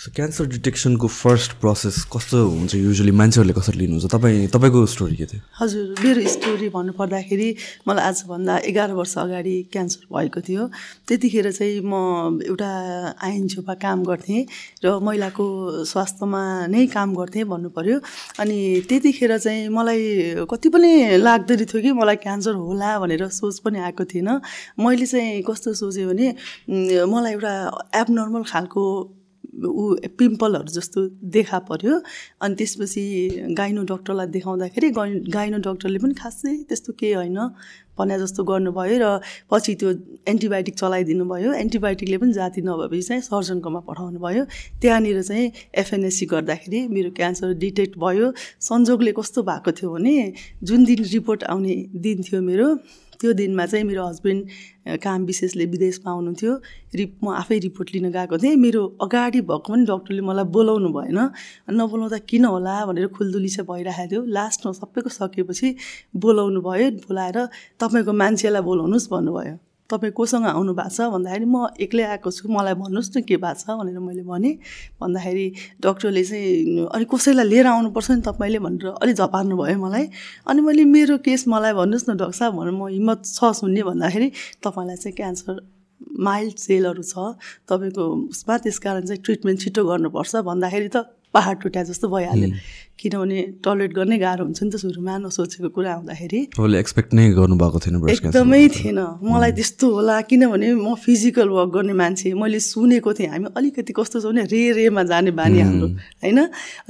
Cancer डिटेक्सनको first process कस्तो हुन्छ? युजली मान्छेहरूले कसरी लिनुहुन्छ? तपाईँ तपाईँको स्टोरी के थियो? हजुर मेरो स्टोरी भन्नुपर्दाखेरि मलाई आजभन्दा एघार वर्ष अगाडि क्यान्सर भएको थियो। त्यतिखेर चाहिँ म एउटा आइएनजिओमा काम गर्थेँ र महिलाको स्वास्थ्यमा नै काम गर्थेँ भन्नु पऱ्यो अनि त्यतिखेर चाहिँ मलाई कति पनि लाग्दैन थियो कि मलाई क्यान्सर होला भनेर सोच पनि आएको थिएन। मैले चाहिँ कस्तो सोचेँ भने मलाई एउटा एबनर्मल खालको ऊ पिम्पलहरू जस्तो देखा पऱ्यो अनि त्यसपछि गाइनो डक्टरलाई देखाउँदाखेरि गाइनो डक्टरले पनि खासै त्यस्तो केही होइन भने जस्तो गर्नुभयो र पछि त्यो एन्टिबायोटिक चलाइदिनु भयो एन्टिबायोटिकले पनि जाति नभएपछि चाहिँ सर्जनकोमा पठाउनु भयो त्यहाँनिर चाहिँ एफएनएससी गर्दाखेरि मेरो क्यान्सर डिटेक्ट भयो। संजोगले कस्तो भएको थियो भने जुन दिन रिपोर्ट आउने दिन थियो मेरो त्यो दिनमा चाहिँ मेरो हस्बेन्ड काम विशेषले विदेशमा आउनुहुन्थ्यो रिप म आफै रिपोर्ट लिन गएको थिएँ। मेरो अगाडि भएको पनि डक्टरले मलाई बोलाउनु भएन। नबोलाउँदा किन होला भनेर खुल्दुली चाहिँ भइरहेको थियो। लास्टमा सबैको सकेपछि बोलाउनु भयो बोलाएर तपाईँको मान्छेलाई बोलाउनुहोस् भन्नुभयो। तपाईँ कोसँग आउनु भएको छ। भन्दाखेरि म एक्लै आएको छु। मलाई भन्नुहोस् न के भएको छ भनेर मैले भनेँ। भन्दाखेरि डक्टरले चाहिँ अनि कसैलाई लिएर आउनुपर्छ नि तपाईँले भनेर अलिक झपार्नु भयो मलाई। अनि मैले मेरो केस मलाई भन्नुहोस् न डक्टर साहब भनेर म हिम्मत छ सुन्ने भन्दाखेरि तपाईँलाई चाहिँ क्यान्सर माइल्ड सेलहरू छ। तपाईँको उसमा त्यस कारण चाहिँ ट्रिटमेन्ट छिटो गर्नुपर्छ। भन्दाखेरि त पहाड टुट्या जस्तो भइहाल्यो। किनभने टलरेट गर्नै गाह्रो हुन्छ नि त सुरुमा नसोचेको कुरा आउँदाखेरि। एक्सपेक्ट नै गर्नुभएको थिएन एकदमै थिएन। मलाई त्यस्तो होला किनभने म फिजिकल वर्क गर्ने मान्छे। मैले सुनेको थिएँ। हामी अलिकति कस्तो छ भने रे रेमा जाने बानी हाम्रो होइन?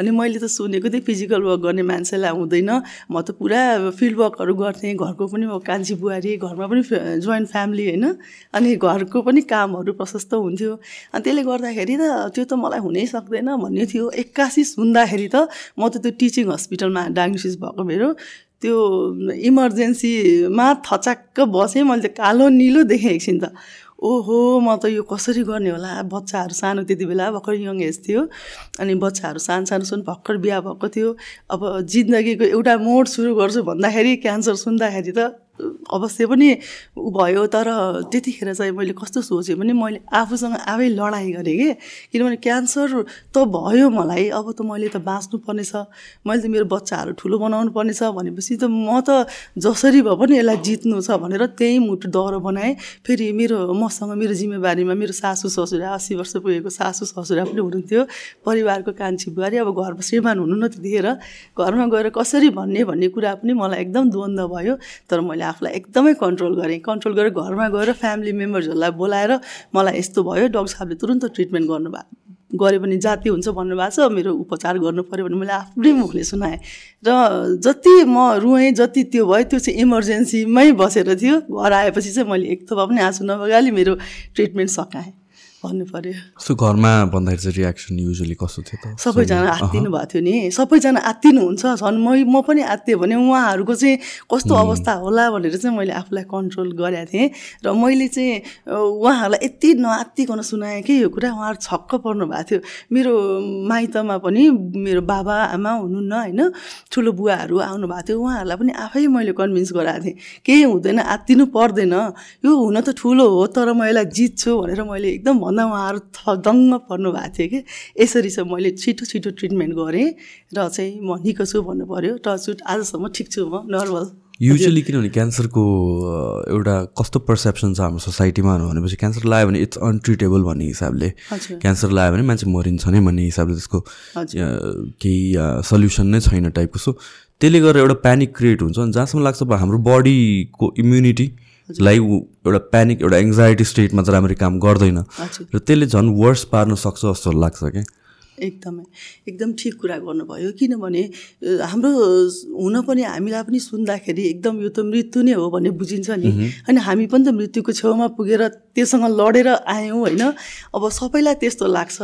अनि मैले त सुनेको थिएँ फिजिकल वर्क गर्ने मान्छेलाई हुँदैन। म त पुरा फिल्ड वर्कहरू गर्थेँ। घरको पनि म कान्छी बुहारी घरमा पनि जोइन्ट फ्यामिली होइन? अनि घरको पनि कामहरू प्रशस्त हुन्थ्यो। अनि त्यसले गर्दाखेरि त त्यो त मलाई हुनै सक्दैन भन्ने थियो। एक्कासी सुन्दाखेरि त म त त्यो टिचिङ हस्पिटलमा डायग्नोसिस भएको मेरो त्यो इमर्जेन्सीमा थचाक्क बसेँ मैले त कालो निलो देखेँ एकछिन त। ओहो म त यो कसरी गर्ने होला? बच्चाहरू सानो त्यति बेला भर्खर यङ एज थियो अनि बच्चाहरू सानो सानो सुन भर्खर बिहा भएको थियो। अब जिन्दगीको एउटा मोड सुरु गर्छु भन्दाखेरि क्यान्सर सुन्दाखेरि त अवश्य पनि भयो तर त्यतिखेर चाहिँ मैले कस्तो सोचेँ भने मैले आफूसँग आफै लडाइँ गरेँ कि? किनभने क्यान्सर त भयो मलाई अब त मैले त बाँच्नु पर्नेछ मैले त मेरो बच्चाहरू ठुलो बनाउनु पर्नेछ भनेपछि त म त जसरी भए पनि यसलाई जित्नु छ भनेर त्यही मुटु दह्रो बनाएँ। फेरि मेरो मसँग मेरो जिम्मेवारीमा मेरो सासु ससुरा अस्सी वर्ष पुगेको सासु ससुरा पनि हुनुहुन्थ्यो। परिवारको कान्छी बुहारी अब घरमा श्रीमान हुनु न त्यतिखेर। घरमा गएर कसरी भन्ने भन्ने कुरा पनि मलाई एकदम द्वन्द्व भयो। तर मैले आफूलाई एकदमै कन्ट्रोल गरेँ। कन्ट्रोल गरेर घरमा गएर फ्यामिली मेम्बर्सहरूलाई बोलाएर मलाई यस्तो भयो डक्टर साहबले तुरन्त ट्रिटमेन्ट गर्नुभयो। गऱ्यो भने जाति हुन्छ भन्नुभएको छ मेरो उपचार गर्नु पऱ्यो भने मैले आफ्नै मुखले सुनाएँ। र जति म रुएँ जति त्यो भयो त्यो चाहिँ इमर्जेन्सीमै बसेर थियो। घर आएपछि चाहिँ मैले एक थोपा पनि आँसु नबगाली मेरो ट्रिटमेन्ट सकाएँ। भन्नु पर्यो। सो घरमा भन्दाखेरि चाहिँ रियाक्सन युजली कस्तो थियो त? सबैजना आत्तिनु भएको थियो नि। सबैजना आत्तिनुहुन्छ झन् म म पनि आत्तियो भने उहाँहरूको चाहिँ कस्तो अवस्था होला भनेर चाहिँ मैले आफूलाई कन्ट्रोल गरेको थिएँ। र मैले चाहिँ उहाँहरूलाई यति नआत्तिकन सुनाएँ कि यो कुरा उहाँहरू छक्क पर्नु भएको थियो। मेरो माइतमा पनि मेरो बाबा आमा हुनुहुन्न होइन? ठुलो बुवाहरू आउनु भएको थियो। उहाँहरूलाई पनि आफै मैले कन्भिन्स गराएको थिएँ। केही हुँदैन आत्तिनु पर्दैन। यो हुन त ठुलो हो तर म यसलाई जित्छु भनेर मैले एकदम भन्दा उहाँहरू थ दङ्ग पर्नु भएको थियो कि। यसरी चाहिँ मैले छिटो छिटो ट्रिटमेन्ट गरेँ र चाहिँ म निको छु भन्नु पऱ्यो टचुट आजसम्म ठिक छु म नर्मल। युजली किनभने क्यान्सरको एउटा कस्तो पर्सेप्सन छ हाम्रो सोसाइटीमा भनेपछि क्यान्सर लाग्यो भने इट्स अनट्रिटेबल भन्ने हिसाबले। क्यान्सर लाग्यो भने मान्छे मरिन्छ नै भन्ने हिसाबले त्यसको केही सल्युसन नै छैन टाइपको सो त्यसले गर्दा एउटा प्यानिक क्रिएट हुन्छ। अनि जहाँसम्म लाग्छ हाम्रो बडीको इम्युनिटी लाई एउटा प्यानिक एउटा एङ्जाइटी स्टेटमा चाहिँ राम्ररी काम गर्दैन। र त्यसले झन् वर्स पार्न सक्छ जस्तो लाग्छ क्या? एकदमै। एकदम ठिक कुरा गर्नुभयो। किनभने हाम्रो हुन पनि हामीलाई पनि सुन्दाखेरि एकदम यो त मृत्यु नै हो भन्ने बुझिन्छ नि। अनि हामी पनि त मृत्युको छेउमा पुगेर त्योसँग लडेर आयौँ होइन? अब सबैलाई त्यस्तो लाग्छ।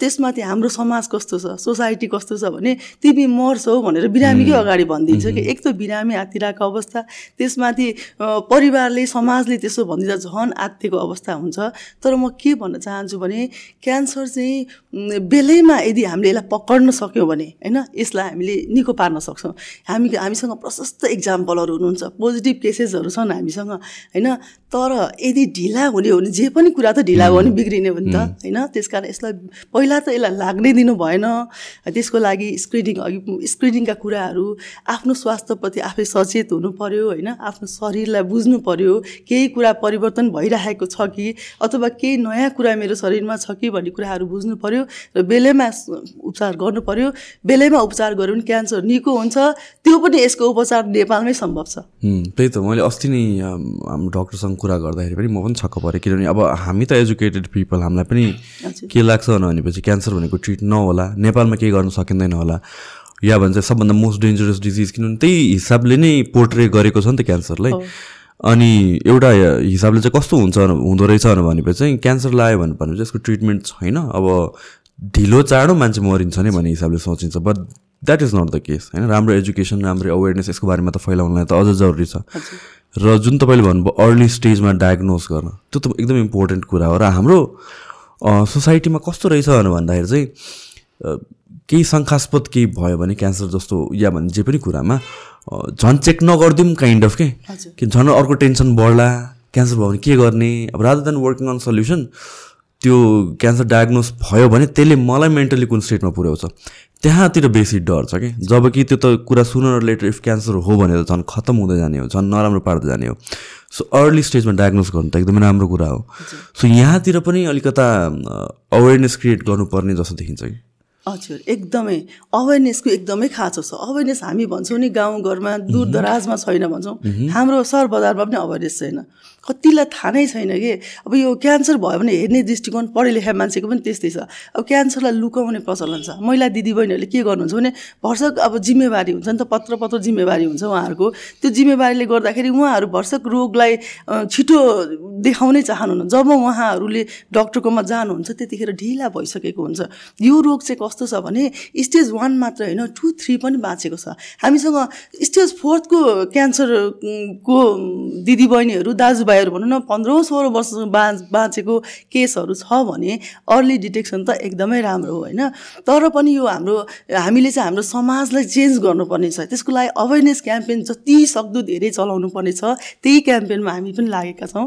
त्यसमाथि हाम्रो समाज कस्तो छ? सोसाइटी कस्तो छ भने तिमी मर्छौ भनेर बिरामीकै अगाडि भनिदिन्छ कि। एक त बिरामी आत्तिरहेको अवस्था त्यसमाथि परिवारले समाजले त्यसो भनिदिँदा झन् आत्तिएको अवस्था हुन्छ। तर म के भन्न चाहन्छु भने क्यान्सर चाहिँ बेलैमा यदि हामीले यसलाई पक्र्न सक्यौँ भने होइन यसलाई हामीले निको पार्न सक्छौँ। हामी हामीसँग प्रशस्त इक्जाम्पलहरू हुनुहुन्छ पोजिटिभ केसेसहरू छन् हामीसँग होइन तर यदि ढिला हुने हो भने जे पनि कुरा त ढिला भयो भने बिग्रिने हो नि त होइन त्यस कारण यसलाई पहिला त यसलाई लाग्नै दिनु भएन। त्यसको लागि स्क्रिनिङ अघि स्क्रिनिङका कुराहरू आफ्नो स्वास्थ्यप्रति आफै सचेत हुनु पऱ्यो होइन आफ्नो शरीरलाई बुझ्नु पऱ्यो केही कुरा परिवर्तन भइरहेको छ कि अथवा केही नयाँ कुरा मेरो शरीरमा छ कि भन्ने कुराहरू बुझ्नु पऱ्यो र बेलैमा उपचार गर्नु पऱ्यो बेलैमा उपचार गऱ्यो भने क्यान्सर निको हुन्छ। त्यो पनि यसको उपचार नेपालमै सम्भव छ। त्यही त। मैले अस्ति नै हाम्रो डक्टरसँग कुरा गर्दाखेरि पनि म पनि छक्क परेँ। किनभने अब हामी त एजुकेटेड पिपल हामीलाई पनि के लाग्छ भनेपछि क्यान्सर भनेको ट्रिट नहोला। नेपालमा केही गर्न सकिँदैन होला। या भन्छ सबभन्दा मोस्ट डेन्जरस डिजिज किनभने त्यही हिसाबले नै पोर्ट्रे गरेको छ नि त क्यान्सरलाई। अनि एउटा हिसाबले चाहिँ कस्तो हुन्छ हुँदो रहेछ भनेपछि चाहिँ क्यान्सर लाग्यो भने चाहिँ यसको ट्रिटमेन्ट छैन। अब ढिलो चाँडो मान्छे मरिन्छ नै भन्ने हिसाबले सोचिन्छ। But that is not the case होइन? राम्रो एजुकेसन राम्रो अवेरनेस यसको बारेमा त फैलाउनलाई त अझ जरुरी छ। र जुन तपाईँले भन्नुभयो अर्ली स्टेजमा डायग्नोज गर्न त्यो त एकदम इम्पोर्टेन्ट कुरा हो। र हाम्रो सोसाइटीमा कस्तो रहेछ भन्दाखेरि चाहिँ केही शङ्कास्पद केही भयो भने क्यान्सर जस्तो या भने जे पनि कुरामा झन् चेक नगरिदिउँ काइन्ड अफ के? कि झन् अर्को टेन्सन बढ्ला क्यान्सर भयो भने के गर्ने? अब rather than working on solution त्यो क्यान्सर डायग्नोस भयो भने त्यसले मलाई मेन्टली कुन स्टेटमा पुर्याउँछ? त्यहाँतिर बेसी डर छ कि? जब कि त्यो त कुरा सुनर लेटर इफ क्यान्सर हो भने त झन् खत्तम हुँदै जाने हो झन् नराम्रो पार्दै जाने हो। सो अर्ली स्टेजमा डायग्नोस गर्नु त एकदमै राम्रो कुरा हो। सो यहाँतिर पनि अलिकता अवेरनेस क्रिएट गर्नुपर्ने जस्तो देखिन्छ कि? हजुर एकदमै। अवेरनेसको एकदमै खाँचो छ। अवेरनेस हामी भन्छौँ नि गाउँघरमा दूर दराजमा छैन भन्छौँ। हाम्रो सहर बजारमा पनि अवेरनेस छैन। कतिलाई थाहा नै छैन कि? अब यो क्यान्सर भयो भने हेर्ने दृष्टिकोण पढे लेखा मान्छेको पनि त्यस्तै छ। अब क्यान्सरलाई लुकाउने प्रचलन छ। महिला दिदीबहिनीहरूले के गर्नुहुन्छ भने भर्सक अब जिम्मेवारी हुन्छ नि त पत्र पत्र जिम्मेवारी हुन्छ उहाँहरूको। त्यो जिम्मेवारीले गर्दाखेरि उहाँहरू भर्सक रोगलाई छिटो देखाउनै चाहनुहुन्न। जब उहाँहरूले डक्टरकोमा जानुहुन्छ त्यतिखेर ढिला भइसकेको हुन्छ। यो रोग चाहिँ कस्तो छ भने स्टेज वान मात्र होइन टू थ्री पनि बाँचेको छ। हामीसँग स्टेज फोर्थको क्यान्सरको दिदीबहिनीहरू दाजुभाइ भएर भनौँ न पन्ध्रौँ सोह्र वर्ष बाँच बाँचेको केसहरू छ भने अर्ली डिटेक्सन त एकदमै राम्रो हो होइन? तर पनि यो हाम्रो हामीले चाहिँ हाम्रो समाजलाई चेन्ज गर्नुपर्ने छ। त्यसको लागि अवेरनेस क्याम्पेन जति सक्दो धेरै चलाउनु पर्ने छ। त्यही क्याम्पेनमा हामी पनि लागेका छौँ।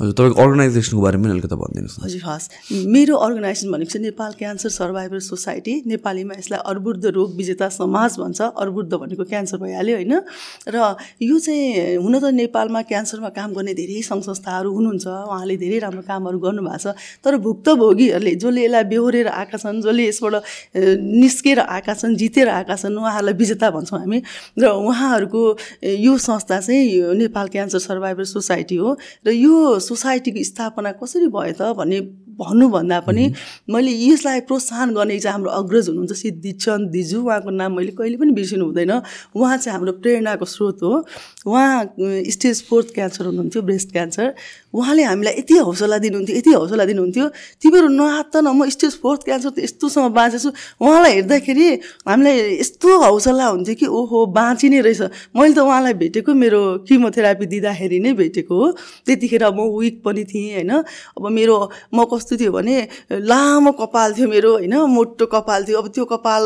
हजुर तपाईँको अर्गनाइजेसनको बारेमा पनि अलिकति भनिदिनुहोस् हजुर हस्। मेरो अर्गनाइजेसन भनेको चाहिँ नेपाल क्यान्सर सर्भाइभर सोसाइटी। नेपालीमा यसलाई अर्बुद्ध रोग विजेता समाज भन्छ। अर्बुद्ध भनेको क्यान्सर भइहाल्यो होइन? र यो चाहिँ हुन त नेपालमा क्यान्सरमा काम गर्ने धेरै सङ्घ संस्थाहरू हुनुहुन्छ उहाँले धेरै राम्रो कामहरू गर्नुभएको छ। तर भुक्तभोगीहरूले जसले यसलाई बेहोरेर आएका छन् जसले यसबाट निस्केर आएका छन् जितेर आएका छन् उहाँहरूलाई विजेता भन्छौँ हामी। र उहाँहरूको यो संस्था चाहिँ नेपाल क्यान्सर सर्भाइभर सोसाइटी हो। र यो सोसाइटीको स्थापना कसरी भयो त भन्ने भन्नुभन्दा पनि मैले यसलाई प्रोत्साहन गर्ने चाहिँ हाम्रो अग्रज हुनुहुन्छ सिद्धिचन्द दिजु। उहाँको नाम मैले कहिले पनि बिर्सिनु हुँदैन। उहाँ चाहिँ हाम्रो प्रेरणाको स्रोत हो। उहाँ स्टेज फोर्थ क्यान्सर हुनुहुन्थ्यो ब्रेस्ट क्यान्सर। उहाँले हामीलाई यति हौसला दिनुहुन्थ्यो यति हौसला दिनुहुन्थ्यो। तिमीहरू नहात न म स्टेज फोर्थ क्यान्सर त यस्तोसँग बाँचेछु। उहाँलाई हेर्दाखेरि हामीलाई यस्तो हौसला हुन्थ्यो कि ओहो बाँचिने रहेछ। मैले त उहाँलाई भेटेको मेरो किमोथेरापी दिँदाखेरि नै भेटेको हो। त्यतिखेर म विक पनि थिएँ होइन। अब मेरो म कस्तो थियो भने लामो कपाल थियो मेरो होइन मोटो कपाल थियो। अब त्यो कपाल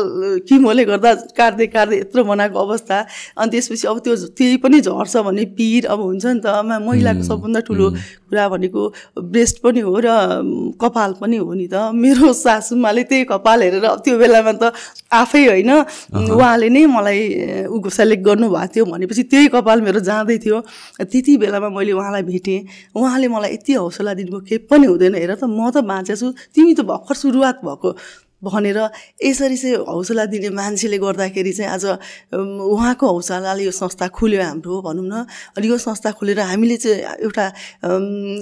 किमोले गर्दा काट्दै काट्दै यत्रो बनाएको अवस्था। अनि त्यसपछि अब त्यो त्यही पनि झर्छ भन्ने पिर अब हुन्छ नि त। महिलाको सबभन्दा ठुलो कुरा भनेको ब्रेस्ट पनि हो र कपाल पनि हो नि त। मेरो सासुमाले त्यही कपाल हेरेर त्यो बेलामा त आफै होइन उहाँले नै मलाई ऊ सेलेक्ट गर्नुभएको थियो भनेपछि त्यही कपाल मेरो जाँदै थियो। त्यति बेलामा मैले उहाँलाई भेटेँ। उहाँले मलाई यति हौसला दिनुभयो केही पनि हुँदैन। हेर त म त बाँचेछु तिमी त भर्खर सुरुवात भएको। भनेर यसरी चाहिँ हौसला दिने मान्छेले गर्दाखेरि चाहिँ आज उहाँको हौसलाले यो संस्था खुल्यो हाम्रो भनौँ न। अनि यो संस्था खोलेर हामीले चाहिँ एउटा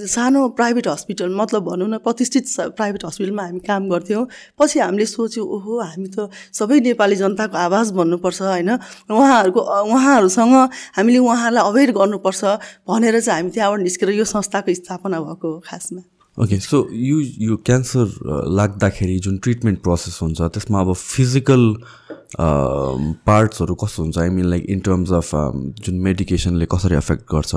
सानो प्राइभेट हस्पिटल मतलब भनौँ न प्रतिष्ठित प्राइभेट हस्पिटलमा हामी काम गर्थ्यौँ। पछि हामीले सोच्यौँ ओहो हामी त सबै नेपाली जनताको आवाज भन्नुपर्छ होइन? उहाँहरूको उहाँहरूसँग हामीले उहाँहरूलाई अवेर गर्नुपर्छ भनेर चाहिँ हामी त्यहाँबाट निस्केर यो संस्थाको स्थापना भएको हो खासमा। ओके सो यो यो क्यान्सर लाग्दाखेरि जुन ट्रिटमेन्ट प्रोसेस हुन्छ त्यसमा अब फिजिकल पार्ट्सहरू कस्तो हुन्छ? I mean like in terms of जुन मेडिकेसनले कसरी एफेक्ट गर्छ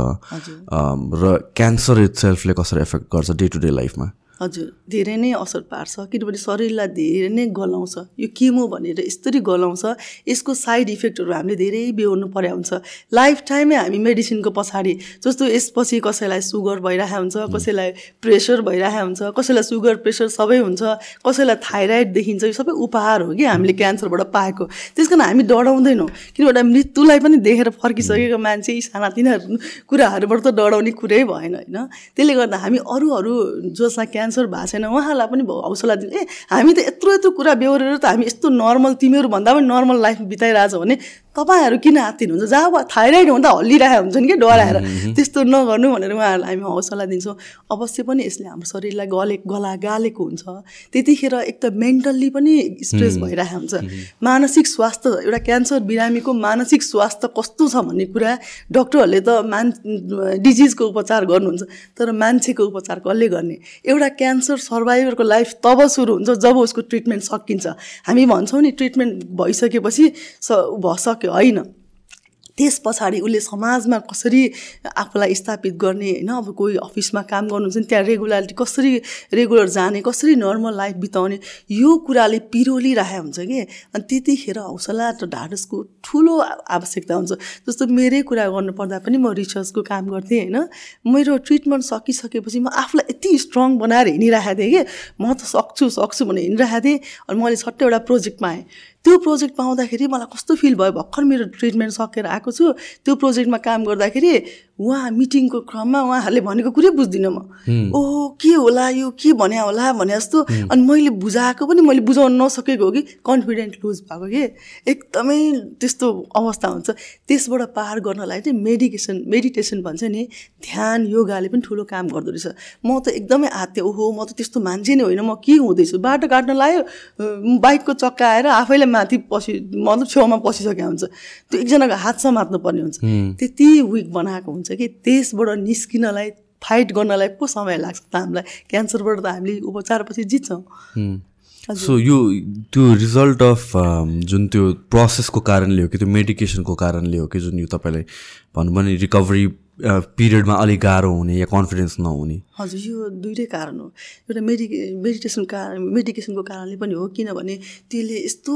र क्यान्सर इट सेल्फले कसरी एफेक्ट गर्छ डे टु डे लाइफमा हजुर धेरै नै असर पार्छ किनभने शरीरलाई धेरै नै गलाउँछ। यो केमो भनेर यस्तरी गलाउँछ यसको साइड इफेक्टहरू हामीले धेरै बेहोर्नु पर्या हुन्छ। लाइफ टाइमै हामी मेडिसिनको पछाडि जस्तो यसपछि कसैलाई सुगर भइरहेको हुन्छ कसैलाई प्रेसर भइरहेको हुन्छ कसैलाई सुगर प्रेसर सबै हुन्छ कसैलाई थाइरोइड देखिन्छ यो सबै उपहार हो कि हामीले क्यान्सरबाट पाएको। त्यस कारण हामी डराउँदैनौँ किनभने मृत्युलाई पनि देखेर फर्किसकेको मान्छे यी सानातिना कुराहरूबाट त डराउने कुरै भएन होइन? त्यसले गर्दा हामी अरू अरू जसलाई क्यान्सर भएको छैन। उहाँलाई पनि हौसला दिनु ए हामी त यत्रो यत्रो कुरा बेहोरेर त हामी यस्तो नर्मल तिमीहरू भन्दा पनि नर्मल लाइफ बिताइरहेछ भने तपाईँहरू किन हात्तिनुहुन्छ जहाँ थाइरोइड हुँदा हल्लिरहेको हुन्छन् कि डराएर त्यस्तो नगर्नु भनेर उहाँहरूलाई हामी हौसला दिन्छौँ। अवश्य पनि यसले हाम्रो शरीरलाई गले गला गालेको हुन्छ। त्यतिखेर एक त मेन्टल्ली पनि स्ट्रेस भइरहेको हुन्छ। मानसिक स्वास्थ्य एउटा क्यान्सर बिरामीको मानसिक स्वास्थ्य कस्तो छ भन्ने कुरा डक्टरहरूले त मान डिजिजको उपचार गर्नुहुन्छ। तर मान्छेको उपचार कसले गर्ने? एउटा क्यान्सर सर्भाइभरको लाइफ तब सुरु हुन्छ जब उसको ट्रिटमेन्ट सकिन्छ। हामी भन्छौँ नि ट्रिटमेन्ट भइसकेपछि स भइसक्यो होइन। त्यस पछाडि उसले समाजमा कसरी आफूलाई स्थापित गर्ने होइन? अब कोही अफिसमा काम गर्नुहुन्छ नि त्यहाँ रेगुलारिटी कसरी रेगुलर जाने कसरी नर्मल लाइफ बिताउने यो कुराले पिरोलिरहेको हुन्छ कि? अनि त्यतिखेर हौसला र ढाडसको ठुलो आवश्यकता हुन्छ। जस्तो मेरै कुरा गर्नुपर्दा पनि म रिसर्चको काम गर्थेँ होइन? मेरो ट्रिटमेन्ट सकिसकेपछि म आफूलाई यति स्ट्रङ बनाएर हिँडिरहेको थिएँ कि? म त सक्छु सक्छु भनेर हिँडिरहेको थिएँ। अनि मैले छट्टै एउटा प्रोजेक्ट पाएँ। त्यो प्रोजेक्ट पाउँदाखेरि मलाई कस्तो फिल भयो भर्खर मेरो ट्रिटमेन्ट सकेर आएको छु। त्यो प्रोजेक्टमा काम गर्दाखेरि उहाँ मिटिङको क्रममा उहाँहरूले भनेको कुरै बुझ्दिनँ म। ओ के होला यो? के भन्या होला? भने जस्तो। अनि मैले बुझाएको पनि मैले बुझाउन नसकेको हो कि कन्फिडेन्ट लुज भएको कि? एकदमै त्यस्तो अवस्था हुन्छ। त्यसबाट पार गर्नलाई चाहिँ मेडिकेसन मेडिटेसन भन्छ नि ध्यान योगाले पनि ठुलो काम गर्दो रहेछ। म त एकदमै आत्य। ओहो म त त्यस्तो मान्छे नै होइन। म के हुँदैछु? बाटो काट्न लायो बाइकको चक्का आएर आफैले माथि पसि मतलब छेउमा पसिसकेको हुन्छ। त्यो एकजनाको हात समात्नु पर्ने हुन्छ। त्यति विक बनाएको हुन्छ। हुन्छ कि? त्यसबाट निस्किनलाई फाइट गर्नलाई पो समय लाग्छ त हामीलाई। क्यान्सरबाट त हामीले उपचारपछि जित्छौँ। सो यो त्यो रिजल्ट अफ जुन त्यो प्रोसेसको कारणले हो कि त्यो मेडिकेसनको कारणले हो कि जुन यो तपाईँलाई भनौँ भने रिकभरी पिरियडमा अलिक गाह्रो हुने या कन्फिडेन्स नहुने। हजुर यो दुइटै कारण हो। एउटा मेडिके मेडिटेसन कारण मेडिकेसनको कारणले पनि हो किनभने त्यसले यस्तो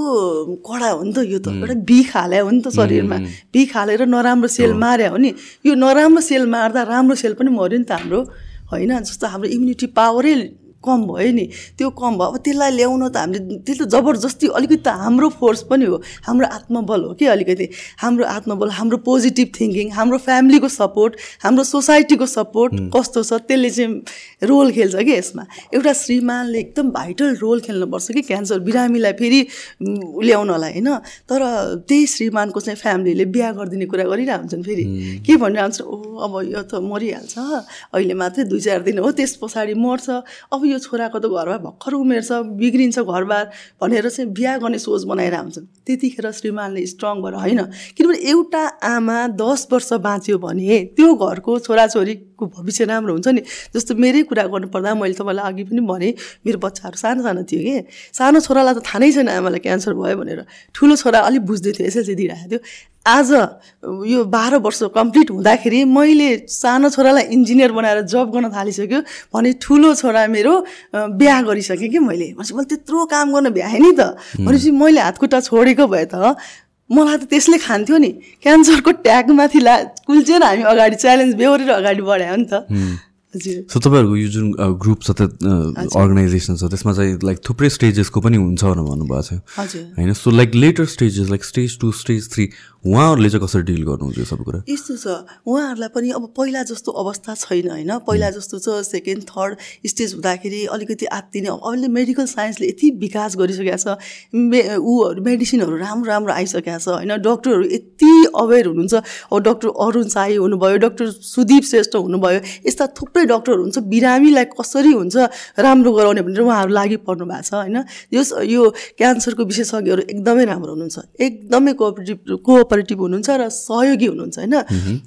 कडा हो नि त यो त। एउटा बिख हाल्यो हो नि त शरीरमा। बिख हालेर नराम्रो सेल मार्यो हो नि यो नराम्रो सेल मार्दा राम्रो सेल पनि मऱ्यो नि त हाम्रो। होइन जस्तो हाम्रो इम्युनिटी पावरै कम भयो नि त्यो कम भयो। अब त्यसलाई ल्याउन त हामीले त्यो त जबरजस्ती अलिकति त हाम्रो फोर्स पनि हो। हाम्रो आत्मबल हो कि अलिकति? हाम्रो आत्मबल हाम्रो पोजिटिभ थिङ्किङ हाम्रो फ्यामिलीको सपोर्ट हाम्रो सोसाइटीको सपोर्ट कस्तो छ? त्यसले चाहिँ रोल खेल्छ कि यसमा? एउटा श्रीमानले एकदम भाइटल रोल खेल्नुपर्छ कि क्यान्सर बिरामीलाई फेरि ल्याउनलाई होइन? तर त्यही श्रीमानको चाहिँ फ्यामिलीले बिहा गरिदिने कुरा गरिरहेको हुन्छन् फेरि के भनिरहेको हुन्छ ओ अब यो त मरिहाल्छ। अहिले मात्रै दुई चार दिन हो त्यस पछाडि मर्छ। अब यो छोराको त घरमा भर्खर उमेर बिग्रिन्छ घरबार भनेर चाहिँ बिहा गर्ने सोच बनाएर हुन्छन् त्यतिखेर श्रीमानले स्ट्रङ भएर होइन किनभने एउटा आमा दस वर्ष बाँच्यो भने त्यो घरको छोराछोरीको भविष्य राम्रो हुन्छ नि? जस्तो मेरै कुरा गर्नुपर्दा मैले तपाईँलाई अघि पनि भनेँ मेरो बच्चाहरू सानो सानो थियो कि? सानो छोरालाई त थाहा नै छैन आमालाई क्यान्सर भयो भनेर। ठुलो छोरा अलिक बुझ्दै थियो एसएलसी दिइरहेको थियो। आज यो बाह्र वर्ष कम्प्लिट हुँदाखेरि मैले सानो छोरालाई इन्जिनियर बनाएर जब गर्न थालिसक्यो भने ठुलो छोरा मेरो बिहा गरिसकेँ कि मैले? भनेपछि मैले त्यत्रो काम गर्न भ्याएँ नि त। भनेपछि मैले हातखुट्टा छोडेको भए त मलाई त त्यसले खान्थ्यो नि। क्यान्सरको ट्यागमाथि ला कुल्चेर हामी अगाडि च्यालेन्ज बेहोरेर अगाडि बढायो नि त। सो तपाईँहरूको यो जुन ग्रुप छ त अर्गनाइजेसन छ त्यसमा चाहिँ लाइक थुप्रै स्टेजेसको पनि हुन्छ भनेर भन्नुभएको छ। होइन? So like later stages like stage two stage three उहाँहरूले चाहिँ कसरी डिल गर्नुहुन्छ यो सबै कुरा? यस्तो छ। उहाँहरूलाई पनि अब पहिला जस्तो अवस्था छैन होइन? पहिला जस्तो छ सेकेन्ड थर्ड स्टेज हुँदाखेरि अलिकति आत्तिने अहिले मेडिकल साइन्सले यति विकास गरिसकेको छ मे ऊहरू मेडिसिनहरू राम्रो राम्रो आइसकेको छ होइन? डक्टरहरू यति अवेर हुनुहुन्छ। अब डक्टर अरुण साई हुनुभयो डक्टर सुदीप श्रेष्ठ हुनुभयो यस्ता थुप्रै डक्टरहरू हुन्छ बिरामीलाई कसरी हुन्छ राम्रो गराउने भनेर उहाँहरू लागि पर्नु भएको छ होइन? यस यो क्यान्सरको विशेषज्ञहरू एकदमै राम्रो हुनुहुन्छ एकदमै कोअपरेटिभ कोअपरेटिभ हुनुहुन्छ र सहयोगी हुनुहुन्छ होइन?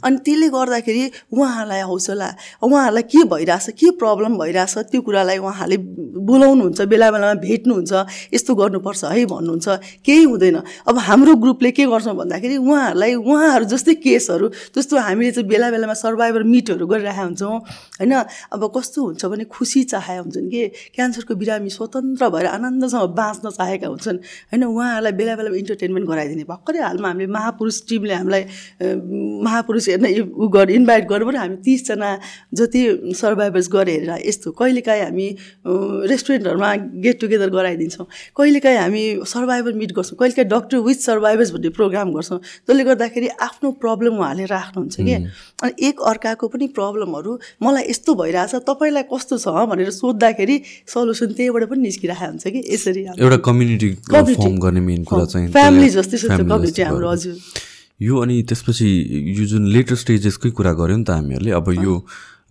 अनि त्यसले गर्दाखेरि उहाँहरूलाई हौसला उहाँहरूलाई के भइरहेछ के प्रब्लम भइरहेछ त्यो कुरालाई उहाँहरूले बोलाउनुहुन्छ बेला बेलामा भेट्नुहुन्छ यस्तो गर्नुपर्छ है भन्नुहुन्छ केही हुँदैन। अब हाम्रो ग्रुपले के गर्छौँ भन्दाखेरि उहाँहरूलाई उहाँहरू जस्तै केसहरू जस्तो हामीले चाहिँ बेला बेलामा सर्भाइभर मिटहरू गरिरहेका हुन्छौँ होइन? अब कस्तो हुन्छ भने खुसी चाहे हुन्छन् कि? क्यान्सरको बिरामी स्वतन्त्र भएर आनन्दसँग बाँच्न चाहेका हुन्छन्। होइन? उहाँहरूलाई बेला बेला इन्टरटेनमेन्ट गराइदिने भर्खरै हालमा हामीले महापुरुष टिमले हामीलाई महापुरुष हेर्न उ गर इन्भाइट गर्नु पनि हामी तिसजना जति सर्भाइभर्स गरेर यस्तो कहिलेकाहीँ हामी रेस्टुरेन्टहरूमा गेट टुगेदर गराइदिन्छौँ। कहिलेकाहीँ हामी सर्भाइभर मिट गर्छौँ। कहिलेकाहीँ डक्टर विथ सर्भाइभर्स भन्ने प्रोग्राम गर्छौँ। त्यसले गर्दाखेरि आफ्नो प्रब्लम उहाँले राख्नुहुन्छ कि? अनि एक अर्काको पनि प्रब्लमहरू मलाई यस्तो भइरहेछ तपाईँलाई कस्तो छ भनेर सोद्धाखेरि सल्युसन त्यहीबाट पनि निस्किरहेको हुन्छ कि? यसरी एउटा कम्युनिटी फर्म गर्ने मेन कुरा चाहिँ फ्यामिली जस्तै छ कम्युनिटी हाम्रो हजुर। यो अनि त्यसपछि यो जुन लेटर स्टेजेसकै कुरा गऱ्यो नि त हामीहरूले अब यो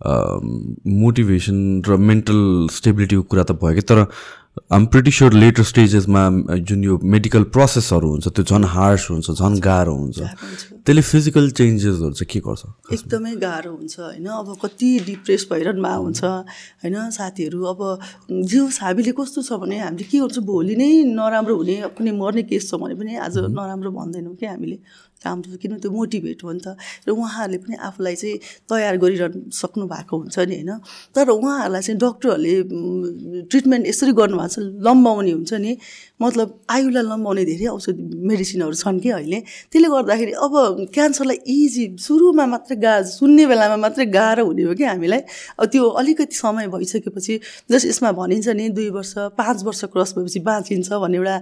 मोटिभेसन र मेन्टल स्टेबिलिटीको कुरा त भयो कि? तर आम प्रिटी स्योर लेटर स्टेजेसमा जुन यो मेडिकल प्रोसेसहरू हुन्छ त्यो झन् हार्स हुन्छ झन् गाह्रो हुन्छ। त्यसले फिजिकल चेन्जेसहरू चाहिँ के गर्छ? एकदमै गाह्रो हुन्छ होइन? अब कति डिप्रेस भइरहनु भएको हुन्छ होइन? साथीहरू अब जिउ हामीले कस्तो छ भने हामीले के गर्छौँ भोलि नै नराम्रो हुने कुनै मर्ने केस छ भने पनि आज नराम्रो भन्दैनौँ कि हामीले। राम्रो किन त्यो मोटिभेट हो नि त। र उहाँहरूले पनि आफूलाई चाहिँ तयार गरिरहनु सक्नु भएको हुन्छ नि होइन। तर उहाँहरूलाई चाहिँ डक्टरहरूले ट्रिटमेन्ट यसरी गर्नुभएको छ लम्बाउने हुन्छ नि। मतलब आयुलाई लम्बाउने धेरै औषधि मेडिसिनहरू छन् कि अहिले। त्यसले गर्दाखेरि अब क्यान्सरलाई इजी सुरुमा मात्रै गा सुन्ने बेलामा मात्रै गाह्रो हुने हो कि हामीलाई। अब त्यो अलिकति समय भइसकेपछि जस यसमा भनिन्छ नि दुई वर्ष पाँच वर्ष क्रस भएपछि बाँचिन्छ भन्ने एउटा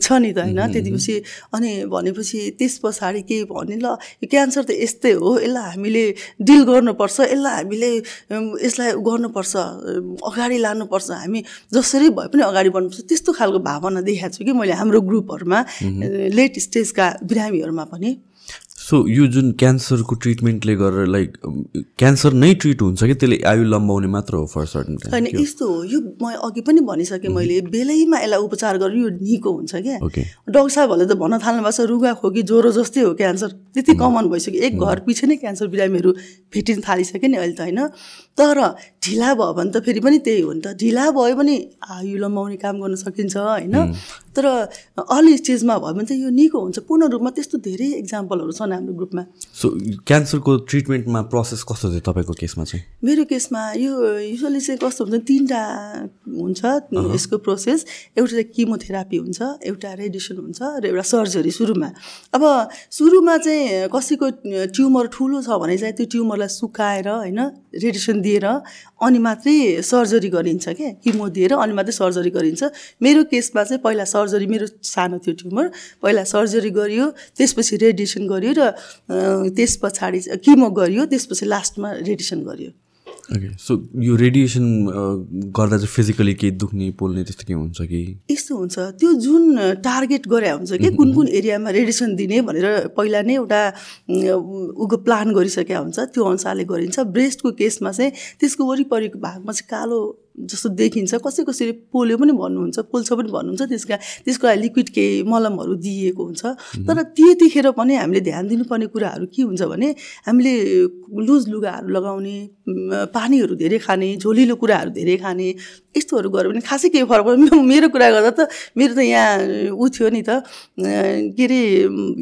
छ नि त होइन। त्यतिपछि अनि भनेपछि त्यस पछाडि के भने ल यो क्यान्सर त यस्तै हो यसलाई हामीले डिल गर्नुपर्छ यसलाई हामीले यसलाई गर्नुपर्छ अगाडि लानुपर्छ। हामी जसरी भए पनि अगाडि बढ्नुपर्छ। त्यस्तो खालको भावना देखाएको छु कि मैले हाम्रो ग्रुपहरूमा लेट स्टेजका बिरामीहरूमा पनि सो यो जुन क्यान्सरको ट्रिटमेन्टले गरेर लाइक क्यान्सर नै ट्रिट हुन्छ कि त्यसले आयु लम्बाउने मात्र हो फर सर्टन होइन यस्तो हो। यो म अघि पनि भनिसकेँ मैले बेलैमा यसलाई उपचार गरेर यो निको हुन्छ क्या। डक्टर साहबहरूले त भन्न थाल्नु भएको छ रुगा खोकी ज्वरो जस्तै हो क्यान्सर। त्यति कमन भइसक्यो। एक घर पछि नै क्यान्सर बिरामीहरू भेटिन थालिसक्यो नि अहिले त होइन? तर ढिला भयो भने त फेरि पनि त्यही हो नि त। ढिला भयो भने आयु लम्बाउने काम गर्न सकिन्छ होइन? तर अर्ली स्टेजमा भयो भने चाहिँ यो निको हुन्छ। पूर्ण रूपमा त्यस्तो धेरै इक्जाम्पलहरू छन् हाम्रो ग्रुपमा। सो क्यान्सरको ट्रिटमेन्टमा प्रोसेस कस्तो थियो तपाईँको केसमा चाहिँ? मेरो केसमा यो युजली चाहिँ कस्तो हुन्छ तिनवटा हुन्छ यसको प्रोसेस एउटा चाहिँ किमोथेरापी हुन्छ एउटा रेडिसन हुन्छ र एउटा सर्जरी सुरुमा। अब सुरुमा चाहिँ कसैको ट्युमर ठुलो छ भने चाहिँ त्यो ट्युमरलाई सुकाएर होइन रेडिसन दिएर अनि मात्रै सर्जरी गरिन्छ क्या किमो दिएर अनि मात्रै सर्जरी गरिन्छ। मेरो केसमा चाहिँ पहिला सर्जरी मेरो सानो थियो ट्युमर। पहिला सर्जरी गरियो त्यसपछि रेडिएसन गरियो र त्यस पछाडि किमो गरियो त्यसपछि लास्टमा रेडिएसन गरियो। ओके सो यो रेडिएसन गर्दा चाहिँ फिजिकली केही दुख्ने पोल्ने त्यस्तो के हुन्छ कि? यस्तो हुन्छ। त्यो जुन टार्गेट गरे हुन्छ कि कुन कुन एरियामा रेडिएसन दिने भनेर पहिला नै एउटा उको प्लान गरिसकेका हुन्छ त्यो अनुसारले गरिन्छ। ब्रेस्टको केसमा चाहिँ त्यसको वरिपरिको भागमा चाहिँ कालो जस्तो देखिन्छ कसै कसैले पोल्यो पनि भन्नुहुन्छ पोल्छ पनि भन्नुहुन्छ त्यसका त्यसको लागि लिक्विड केही मलमहरू दिइएको हुन्छ। तर त्यतिखेर पनि हामीले ध्यान दिनुपर्ने कुराहरू के हुन्छ भने हामीले लुज लुगाहरू लगाउने पानीहरू धेरै खाने झोलिलो कुराहरू धेरै खाने यस्तोहरू गऱ्यो भने खासै केही फरक पर्दैन। मेरो कुरा गर्दा त मेरो त यहाँ ऊ थियो नि त के अरे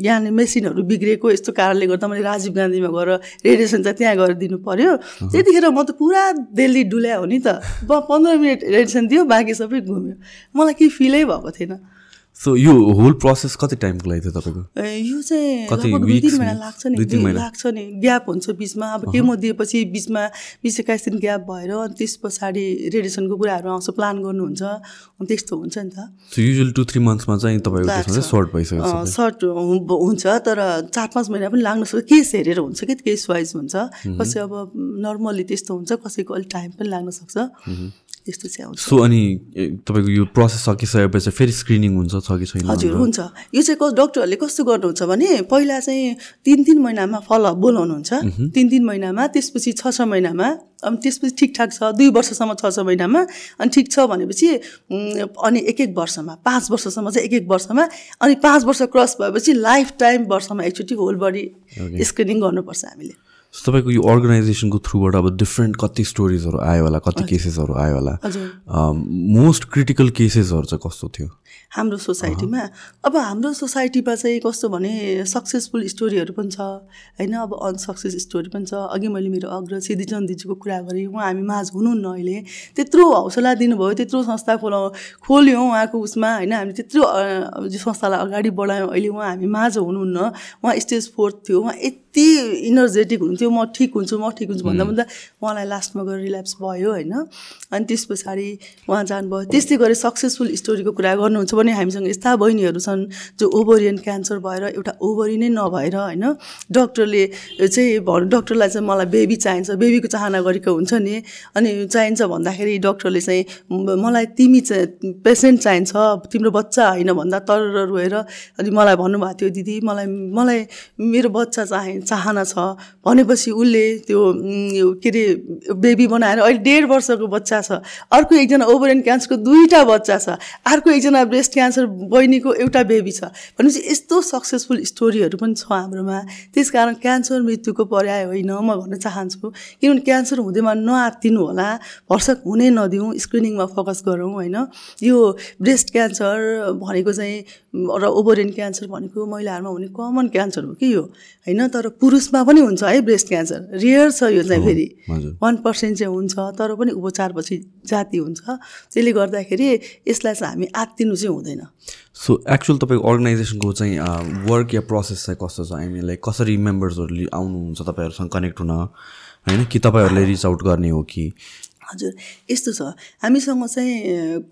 यहाँ मेसिनहरू बिग्रेको यस्तो कारणले गर्दा मैले राजीव गान्धीमा गएर रेडिएसन चाहिँ त्यहाँ गएर दिनु पऱ्यो त्यतिखेर म त पुरा दिल्ली डुल्या हो नि त। पन्ध्र मिनट रेडिएसन दियो बाँकी सबै घुम्यो। मलाई केही फिलै भएको थिएन। सो यो होल प्रोसेस कति टाइमको लागि थियो तपाईँको? यो चाहिँ दुई तिन महिना लाग्छ नि। लाग्छ नि। ग्याप हुन्छ बिचमा। अब केमो दिएपछि बिचमा बिस एक्काइस दिन ग्याप भएर अनि त्यस पछाडि रेडिएसनको कुराहरू आउँछ प्लान गर्नुहुन्छ। अनि त्यस्तो हुन्छ नि त। युजल टु थ्री मन्थ्समा चाहिँ तपाईँको सर्ट भइसक्यो सर्ट हुन्छ। तर चार पाँच महिना पनि लाग्न सक्छ। केस हेरेर हुन्छ कि केस वाइज हुन्छ। कसै अब नर्मल्ली त्यस्तो हुन्छ। कसैको अलिक टाइम पनि लाग्न सक्छ। त्यस्तो चाहिँ आउँछ। सो अनि तपाईँको यो प्रोसेस सकिसकेपछि फेरि स्क्रिनिङ हुन्छ छ कि छैन हजुर हुन्छ। यो चाहिँ डक्टरहरूले कस्तो गर्नुहुन्छ भने पहिला चाहिँ तिन तिन महिनामा फलोअप बोलाउनुहुन्छ। तिन तिन महिनामा त्यसपछि छ छ महिनामा अनि त्यसपछि ठिकठाक छ दुई वर्षसम्म छ छ महिनामा अनि ठिक छ भनेपछि अनि एक एक वर्षमा पाँच वर्षसम्म चाहिँ एक एक वर्षमा अनि पाँच वर्ष क्रस भएपछि लाइफ टाइम वर्षमा एकचोटि होल बडी स्क्रिनिङ गर्नुपर्छ हामीले। तपाईँको यो अर्गनाइजेसनको थ्रुबाट अब डिफ्रेन्ट कति स्टोरिजहरू आयो होला कति केसेसहरू आयो होला। मोस्ट क्रिटिकल केसेसहरू चाहिँ कस्तो थियो? हाम्रो सोसाइटीमा। अब हाम्रो सोसाइटीमा चाहिँ कस्तो भने सक्सेसफुल स्टोरीहरू पनि छ होइन? अब अनसक्सेस स्टोरी पनि छ। अघि मैले मेरो अग्र सिद्धिचन्द दिदीको कुरा गरेँ उहाँ हामी माझ हुनुहुन्न अहिले। त्यत्रो हौसला दिनुभयो त्यत्रो संस्था खोला खोल्यौँ उहाँको उसमा होइन? हामी त्यत्रो संस्थालाई अगाडि बढायौँ। अहिले उहाँ हामी माझ हुनुहुन्न। उहाँ स्टेज फोर्थ थियो। उहाँ यति इनर्जेटिक हुन्थ्यो म ठिक हुन्छु म ठिक हुन्छु भन्दा भन्दा उहाँलाई लास्टमा गएर रिल्याप्स भयो होइन? अनि त्यस पछाडि उहाँ जानुभयो। त्यस्तै गरी सक्सेसफुल स्टोरीको कुरा गर्नुहुन्छ भने हामीसँग यस्ता बहिनीहरू छन् जो ओभरियन क्यान्सर भएर एउटा ओभरी नै नभएर होइन डक्टरले चाहिँ डक्टरलाई चाहिँ मलाई बेबी चाहिन्छ बेबीको चाहना गरेको हुन्छ नि। अनि चाहिन्छ भन्दाखेरि डक्टरले चाहिँ मलाई तिमी पेसेन्ट चाहिन्छ तिम्रो बच्चा होइन भन्दा तर रोएर अनि मलाई भन्नुभएको थियो दिदी मलाई मलाई मेरो बच्चा चाहे चाहना छ। भनेपछि उसले त्यो के अरे बेबी बनाएर अहिले डेढ वर्षको बच्चा छ। अर्को एकजना ओभरियन क्यान्सरको दुईवटा बच्चा छ। अर्को एकजना ब्रेस्ट क्यान्सर बहिनीको एउटा बेबी छ। भनेपछि यस्तो सक्सेसफुल स्टोरीहरू पनि छ हाम्रोमा। त्यस कारण क्यान्सर मृत्युको पर्याय होइन म भन्न चाहन्छु। किनभने क्यान्सर हुँदैमा नआत्तिनु होला भर्सक हुनै नदिउँ स्क्रिनिङमा फोकस गरौँ होइन। यो ब्रेस्ट क्यान्सर भनेको चाहिँ र ओभरियन क्यान्सर भनेको महिलाहरूमा हुने कमन क्यान्सर हो कि यो होइन। तर पुरुषमा पनि हुन्छ है ब्रेस्ट क्यान्सर। रियर छ यो चाहिँ फेरि। वान पर्सेन्ट चाहिँ हुन्छ तर पनि उपचारपछि जाति हुन्छ। त्यसले गर्दाखेरि यसलाई चाहिँ हामी आत्तिनु चाहिँ हुँदैन। सो एक्चुअल तपाईँको अर्गनाइजेसनको चाहिँ वर्क या प्रोसेस चाहिँ कस्तो छ? हामी लाइक कसरी मेम्बर्सहरूले आउनुहुन्छ तपाईँहरूसँग कनेक्ट हुन? होइन कि तपाईँहरूले रिच आउट गर्ने हो कि? हजुर यस्तो छ। हामीसँग चाहिँ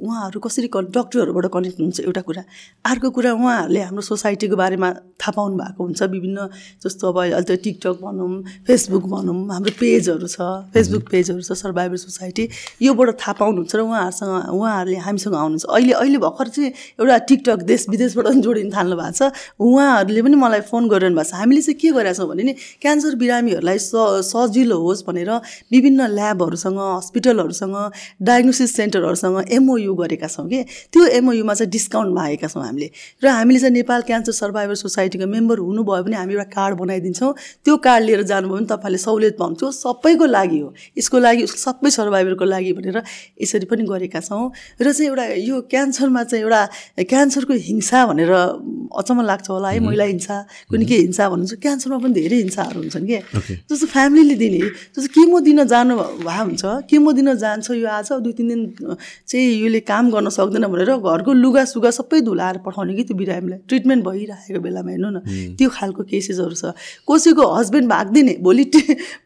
उहाँहरू कसरी क डक्टरहरूबाट कनेक्ट हुन्छ एउटा कुरा। अर्को कुरा उहाँहरूले हाम्रो सोसाइटीको बारेमा थाहा पाउनु भएको हुन्छ। विभिन्न जस्तो अब अहिले त टिकटक भनौँ फेसबुक भनौँ हाम्रो पेजहरू छ फेसबुक पेजहरू छ सर्भाइभर सोसाइटी। योबाट थाहा पाउनुहुन्छ र उहाँहरूसँग उहाँहरूले हामीसँग आउनुहुन्छ। अहिले अहिले भर्खर चाहिँ एउटा टिकटक देश विदेशबाट पनि जोडिन थाल्नु भएको छ। उहाँहरूले पनि मलाई फोन गरिरहनु भएको छ। हामीले चाहिँ के गरेका छौँ भने नि क्यान्सर बिरामीहरूलाई स सजिलो होस् भनेर विभिन्न ल्याबहरूसँग हस्पिटल हस्पिटलहरूसँग डायग्नोसिस सेन्टरहरूसँग एमओयु गरेका छौँ कि? त्यो एमओयुमा चाहिँ डिस्काउन्ट मागेका छौँ हामीले। र हामीले चाहिँ नेपाल क्यान्सर सर्भाइभर सोसाइटीको मेम्बर हुनुभयो भने हामी एउटा कार्ड बनाइदिन्छौँ। त्यो कार्ड लिएर जानुभयो भने तपाईँले सहुलियत पाउँछौँ। सबैको लागि हो। यसको लागि उसको सबै सर्भाइभरको लागि भनेर यसरी पनि गरेका छौँ। र चाहिँ एउटा यो क्यान्सरमा चाहिँ एउटा क्यान्सरको हिंसा भनेर अचम्म लाग्छ होला है महिला हिंसा कुनै के हिंसा भन्नुहुन्छ। क्यान्सरमा पनि धेरै हिंसाहरू हुन्छन् कि? जस्तो फ्यामिलीले दिने जस्तो केमो दिन जानु भए हुन्छ केमो दिन जान्छ यो आज दुई तिन दिन चाहिँ यसले काम गर्न सक्दैन भनेर घरको लुगा सुगा सबै धुलाएर पठाउने कि त्यो बिरामीलाई। ट्रिटमेन्ट भइरहेको बेलामा हेर्नु न त्यो खालको केसेसहरू छ। कसैको हस्बेन्ड भागिदिने भोलि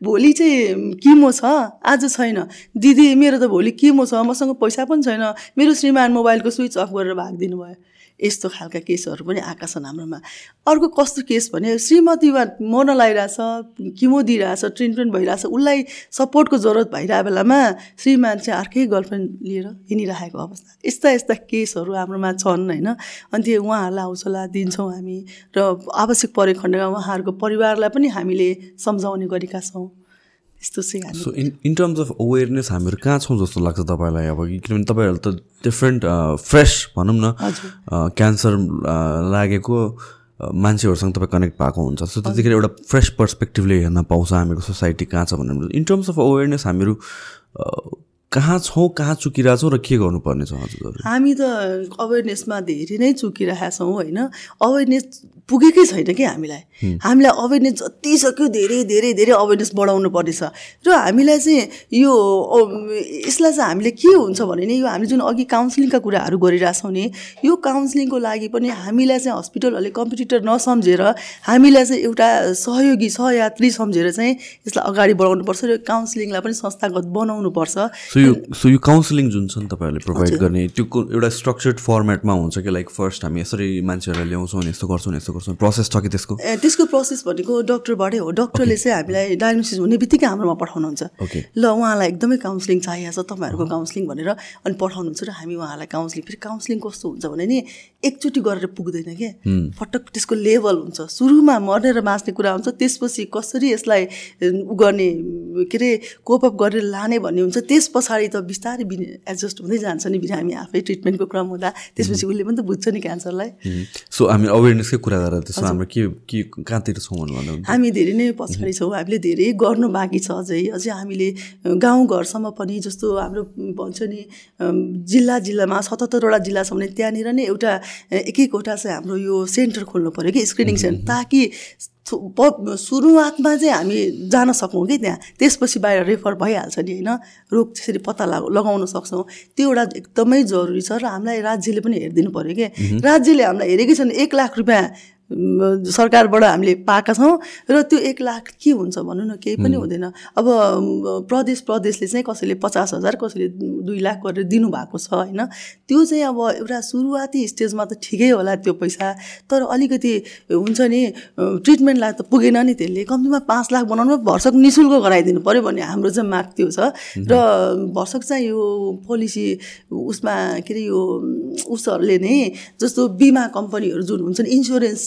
भोलि चाहिँ किमो छ आज छैन। दिदी मेरो त भोलि किमो छ मसँग पैसा पनि छैन। मेरो श्रीमान मोबाइलको स्विच अफ गरेर भागिदिनु भयो। यस्तो खालका केसहरू पनि आएका छन् हाम्रोमा। अर्को कस्तो केस भने श्रीमतीमा मर्न लगाइरहेछ किमो दिइरहेछ ट्रिटमेन्ट भइरहेछ उसलाई सपोर्टको जरुरत भइरहेको बेलामा श्रीमान चाहिँ अर्कै गर्लफ्रेन्ड लिएर हिँडिरहेको अवस्था। यस्ता यस्ता केसहरू हाम्रोमा छन् होइन? अनि त्यो उहाँहरूलाई हौसला दिन्छौँ हामी र आवश्यक परेको खण्डमा उहाँहरूको परिवारलाई पनि हामीले सम्झाउने गरेका छौँ। यस्तो चाहिँ so in in terms of awareness हामीहरू कहाँ छौँ जस्तो लाग्छ तपाईँलाई? अब किनभने तपाईँहरू त डिफ्रेन्ट फ्रेस भनौँ न। क्यान्सर लागेको मान्छेहरूसँग तपाईँ कनेक्ट भएको हुन्छ। सो त्यतिखेर एउटा फ्रेस पर्सपेक्टिभले हेर्न पाउँछ हामीको सोसाइटी कहाँ छ भनेर। इन टर्म्स अफ अवेरनेस हामीहरू कहाँ छौँ कहाँ चुकिरहेछौँ र के गर्नुपर्ने छ हजुर हामी त अवेरनेसमा धेरै नै चुकिरहेका छौँ होइन? अवेरनेस पुगेकै छैन कि हामीलाई? हामीलाई अवेरनेस जति सक्यो धेरै धेरै धेरै अवेरनेस बढाउनु पर्नेछ र हामीलाई चाहिँ यो यसलाई चाहिँ हामीले के हुन्छ भने नि यो हामीले जुन अघि काउन्सिलिङका कुराहरू गरिरहेछौँ नि यो काउन्सिलिङको लागि पनि हामीलाई चाहिँ हस्पिटलहरूले कम्पिटिटर नसम्झेर हामीलाई चाहिँ एउटा सहयोगी सहयात्री सम्झेर चाहिँ यसलाई अगाडि बढाउनुपर्छ र काउन्सिलिङलाई पनि संस्थागत बनाउनुपर्छ। यो सो यो काउन्सिलिङ जुन छ नि तपाईँहरूले प्रोभाइड गर्ने त्यो एउटा स्ट्रक्चर्ड फर्मेटमा हुन्छ कि लाइक फर्स्ट हामी यसरी मान्छेहरूलाई ल्याउँछौँ यस्तो गर्छौँ यस्तो गर्छौँ प्रोसेस छ कि त्यसको? ए त्यसको प्रोसेस भनेको डक्टरबाटै हो। डक्टरले चाहिँ हामीलाई डायग्नोसिस हुने बित्तिकै हाम्रोमा पठाउनुहुन्छ। ल उहाँलाई एकदमै काउन्सिलिङ चाहिएको छ तपाईँहरूको काउन्सिलिङ भनेर अनि पठाउनुहुन्छ र हामी उहाँलाई काउन्सिलिङ फेरि काउन्सिलिङ कस्तो हुन्छ भने नि एकचोटि गरेर पुग्दैन क्या पटक त्यसको लेभल हुन्छ। सुरुमा मरेर बाँच्ने कुरा हुन्छ त्यसपछि कसरी यसलाई उ गर्ने के अरे कोपअप गरेर लाने भन्ने हुन्छ त्यस पछाडि त बिस्तारै एडजस्ट हुँदै जान्छ नि बिरामी आफै ट्रिटमेन्टको क्रम हुँदा। त्यसपछि उसले पनि त बुझ्छ नि क्यान्सरलाई। सो हामी अवेरनेसकै कुरा गएर त्यसो हाम्रो के के कहाँतिर छौँ हामी धेरै नै पछाडि छौँ। हामीले धेरै गर्नु बाँकी छ अझै। अझै हामीले गाउँघरसम्म पनि जस्तो हाम्रो भन्छ नि जिल्ला जिल्लामा सतहत्तरवटा जिल्लासम्म त्यहाँनिर नै एउटा एक एकवटा चाहिँ हाम्रो यो सेन्टर खोल्नु पऱ्यो कि स्क्रिनिङ सेन्टर। ताकि सुरुवातमा चाहिँ हामी जान सकौँ कि त्यहाँ। त्यसपछि बाहिर रेफर भइहाल्छ नि होइन? रोग त्यसरी पत्ता लगाउन सक्छौँ। त्यो एउटा एकदमै जरुरी छ र हामीलाई राज्यले पनि हेरिदिनु पऱ्यो कि। राज्यले हामीलाई हेरेकै छन् एक लाख रुपियाँ सरकारबाट हामीले पाएका छौँ र त्यो एक लाख के हुन्छ भन्नु न केही पनि हुँदैन। अब प्रदेश प्रदेशले चाहिँ कसैले पचास हजार कसैले दुई लाख गरेर दिनुभएको छ होइन? त्यो चाहिँ अब एउटा सुरुवाती स्टेजमा त ठिकै होला त्यो पैसा। तर अलिकति हुन्छ नि ट्रिटमेन्टलाई त पुगेन नि त्यसले। कम्तीमा पाँच लाख बनाउनु भर्सक नि शुल्क गराइदिनु पऱ्यो भन्ने हाम्रो चाहिँ माग त्यो छ। र भर्सक चाहिँ यो पोलिसी उसमा के अरे यो उसहरूले नै जस्तो बिमा कम्पनीहरू जुन हुन्छन् इन्सुरेन्स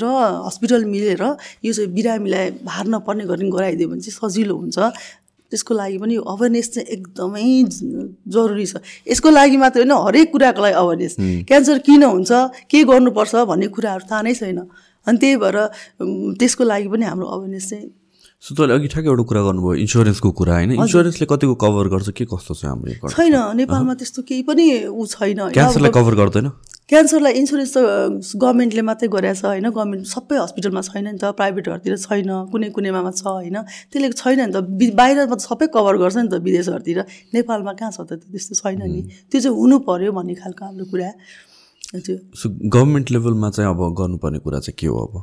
र हस्पिटल मिलेर यो चाहिँ बिरामीलाई भार नपर्ने गर्ने गराइदियो भने चाहिँ सजिलो हुन्छ। त्यसको लागि पनि अवेरनेस चाहिँ एकदमै जरुरी छ। यसको लागि मात्र होइन हरेक कुराको लागि अवेरनेस। क्यान्सर किन हुन्छ के गर्नुपर्छ भन्ने कुराहरू थाहा नै छैन। अनि त्यही भएर त्यसको लागि पनि हाम्रो अवेरनेस चाहिँ सो तपाईँले अघि ठ्याक्कै एउटा कुरा गर्नुभयो इन्सुरेन्सको कुरा होइन। इन्सुरेन्सले कतिको कभर गर्छ के कस्तो छ हाम्रो छैन नेपालमा त्यस्तो केही पनि ऊ छैन। क्यान्सरलाई कभर गर्दैन? क्यान्सरलाई इन्सुरेन्स त गभर्मेन्टले मात्रै गरेको छ होइन? गभर्मेन्ट सबै हस्पिटलमा छैन नि त प्राइभेटहरूतिर छैन कुनै कुनैमा छ होइन? त्यसले छैन नि त बाहिरमा त सबै कभर गर्छ नि त विदेशहरूतिर। नेपालमा कहाँ छ त त्यस्तो छैन नि। त्यो चाहिँ हुनु पऱ्यो भन्ने खालको हाम्रो कुरा। सो गभर्मेन्ट लेभलमा चाहिँ अब गर्नुपर्ने कुरा चाहिँ के हो अब?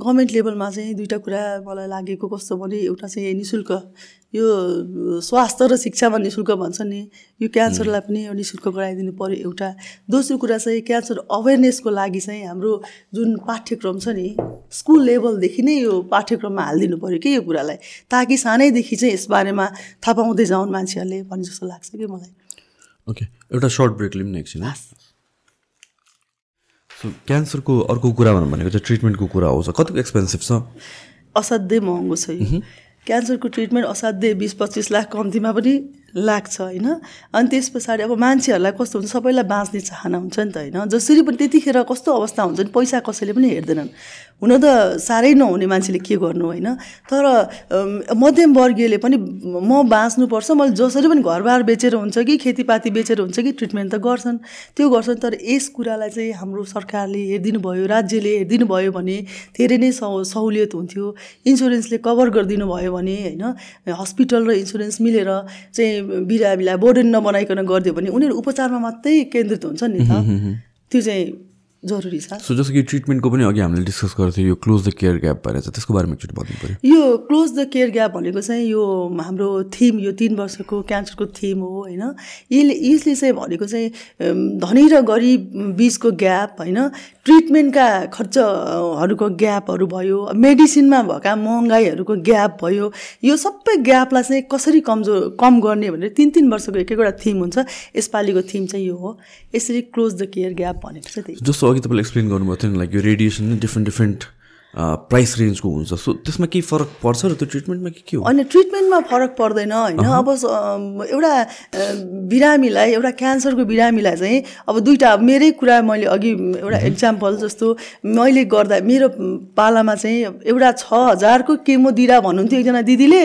गभर्मेन्ट लेभलमा चाहिँ दुइटा कुरा मलाई लागेको कस्तो भने एउटा चाहिँ नि शुल्क यो स्वास्थ्य र शिक्षामा नि शुल्क भन्छ नि। यो क्यान्सरलाई पनि नि शुल्क गराइदिनु पऱ्यो एउटा। दोस्रो कुरा चाहिँ क्यान्सर अवेरनेसको लागि चाहिँ हाम्रो जुन पाठ्यक्रम छ नि स्कुल लेभलदेखि नै यो पाठ्यक्रममा हालिदिनु पऱ्यो कि यो कुरालाई। ताकि सानैदेखि चाहिँ यसबारेमा थाहा पाउँदै जाउन् मान्छेहरूले भन्ने जस्तो लाग्छ कि मलाई। ओके एउटा सर्ट ब्रेक लिउँ न एकछिन। सो क्यान्सरको अर्को कुरा भनेको चाहिँ ट्रिटमेन्टको कुरा आउँछ कतिको एक्सपेन्सिभ छ? असाध्यै महँगो छ क्यान्सरको ट्रिटमेन्ट असाध्यै बिस पच्चिस लाख कम्तीमा पनि लाग्छ होइन? अनि त्यस पछाडि अब मान्छेहरूलाई कस्तो हुन्छ? सबैलाई बाँच्ने चाहना हुन्छ नि त होइन? जसरी पनि त्यतिखेर कस्तो अवस्था हुन्छ नि पैसा कसैले पनि हेर्दैनन्। हुन त साह्रै नहुने मान्छेले के गर्नु होइन? तर मध्यमवर्गीयले पनि म बाँच्नुपर्छ मैले जसरी पनि घरबार बेचेर हुन्छ कि खेतीपाती बेचेर हुन्छ कि ट्रिटमेन्ट त गर्छन्। त्यो गर्छन् तर यस कुरालाई चाहिँ हाम्रो सरकारले हेरिदिनु भयो राज्यले हेरिदिनु भयो भने धेरै नै सहुलियत हुन्थ्यो। इन्सुरेन्सले कभर गरिदिनु भयो भने होइन हस्पिटल र इन्सुरेन्स मिलेर चाहिँ बिरामीलाई बोर्डन नबनाइकन गरिदियो भने उनीहरू उपचारमा मात्रै केन्द्रित हुन्छन् नि त। त्यो चाहिँ जरुरी छ। सो जस्तो कि ट्रिटमेन्टको पनि अघि हामीले डिस्कस गर्थ्यौँ यो क्लोज द केयर ग्याप भनेर चाहिँ। त्यसको बारेमा एकचोटि भन्नु पऱ्यो। यो क्लोज द केयर ग्याप भनेको चाहिँ यो हाम्रो थिम यो तिन वर्षको क्यान्सरको थिम हो होइन? यसले यसले चाहिँ भनेको चाहिँ धनी र गरिब बिचको ग्याप होइन? ट्रिटमेन्टका खर्चहरूको ग्यापहरू भयो मेडिसिनमा भएका महँगाइहरूको ग्याप भयो। यो सबै ग्यापलाई चाहिँ कसरी कमजोर कम गर्ने भनेर तिन तिन वर्षको एक एकवटा थिम हुन्छ। यसपालिको थिम चाहिँ यो हो। यसरी क्लोज द केयर ग्याप भनेको चाहिँ जस्तो अघि तपाईँले एक्सप्लेन गर्नुभएको थियो नि लाइक यो रेडिएसन डिफ्रेन्ट डिफ्रेन्ट प्राइस रेन्जको हुन्छ। सो त्यसमा केही फरक पर्छ र त्यो ट्रिटमेन्टमा के के हो? होइन ट्रिटमेन्टमा फरक पर्दैन होइन? अब एउटा बिरामीलाई एउटा क्यान्सरको बिरामीलाई चाहिँ अब दुइटा मेरै कुरा मैले अघि एउटा इक्जाम्पल जस्तो मैले गर्दा मेरो पालामा चाहिँ एउटा छ हजारको केमो दिँदा भन्नुहुन्थ्यो एकजना दिदीले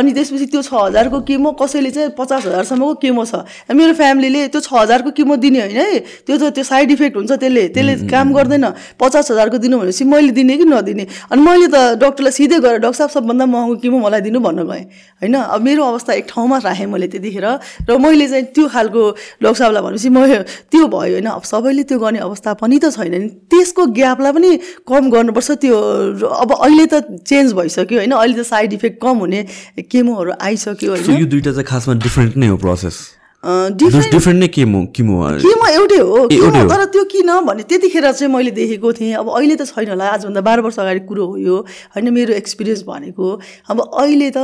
अनि त्यसपछि त्यो छ हजारको केमो कसैले चाहिँ पचास हजारसम्मको केमो छ। मेरो फ्यामिलीले त्यो छ हजारको केमो दिने होइन है? त्यो त त्यो साइड इफेक्ट हुन्छ त्यसले त्यसले काम गर्दैन। पचास हजारको दिनु भनेपछि मैले दिने कि नदिने? दिने अनि मैले त डक्टरलाई सिधै गएर डक्टर साहब सबभन्दा महँगो किमो मलाई दिनु भन्न गएँ। होइन अब मेरो अवस्था एक ठाउँमा राखेँ मैले त्यतिखेर। र मैले चाहिँ त्यो खालको डक्टर साहबलाई भनेपछि म त्यो भयो होइन। अब सबैले त्यो गर्ने अवस्था पनि त छैन नि। त्यसको ग्यापलाई पनि कम गर्नुपर्छ। त्यो अब अहिले त चेन्ज भइसक्यो होइन। अहिले त साइड इफेक्ट कम हुने केमोहरू आइसक्यो होइन। यो दुइटा चाहिँ खासमा डिफ्रेन्ट नै हो प्रोसेस। डिफ्रेन्ट नै केमो किमो केमो एउटै हो तर त्यो किन भने त्यतिखेर चाहिँ मैले देखेको थिएँ। अब अहिले त छैन होला आजभन्दा बाह्र वर्ष अगाडि कुरो हो यो होइन मेरो एक्सपिरियन्स भनेको। अब अहिले त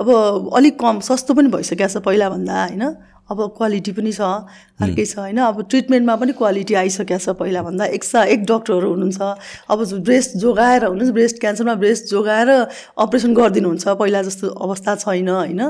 अब अलिक कम सस्तो पनि भइसकेको छ पहिलाभन्दा होइन? अब क्वालिटी पनि छ अर्कै छ होइन? अब ट्रिटमेन्टमा पनि क्वालिटी आइसकेको छ पहिलाभन्दा। एक सा एक डक्टरहरू हुनुहुन्छ। अब ब्रेस्ट जोगाएर हुनुहुन्छ ब्रेस्ट क्यान्सरमा ब्रेस्ट जोगाएर अपरेसन गरिदिनुहुन्छ पहिला जस्तो अवस्था छैन होइन?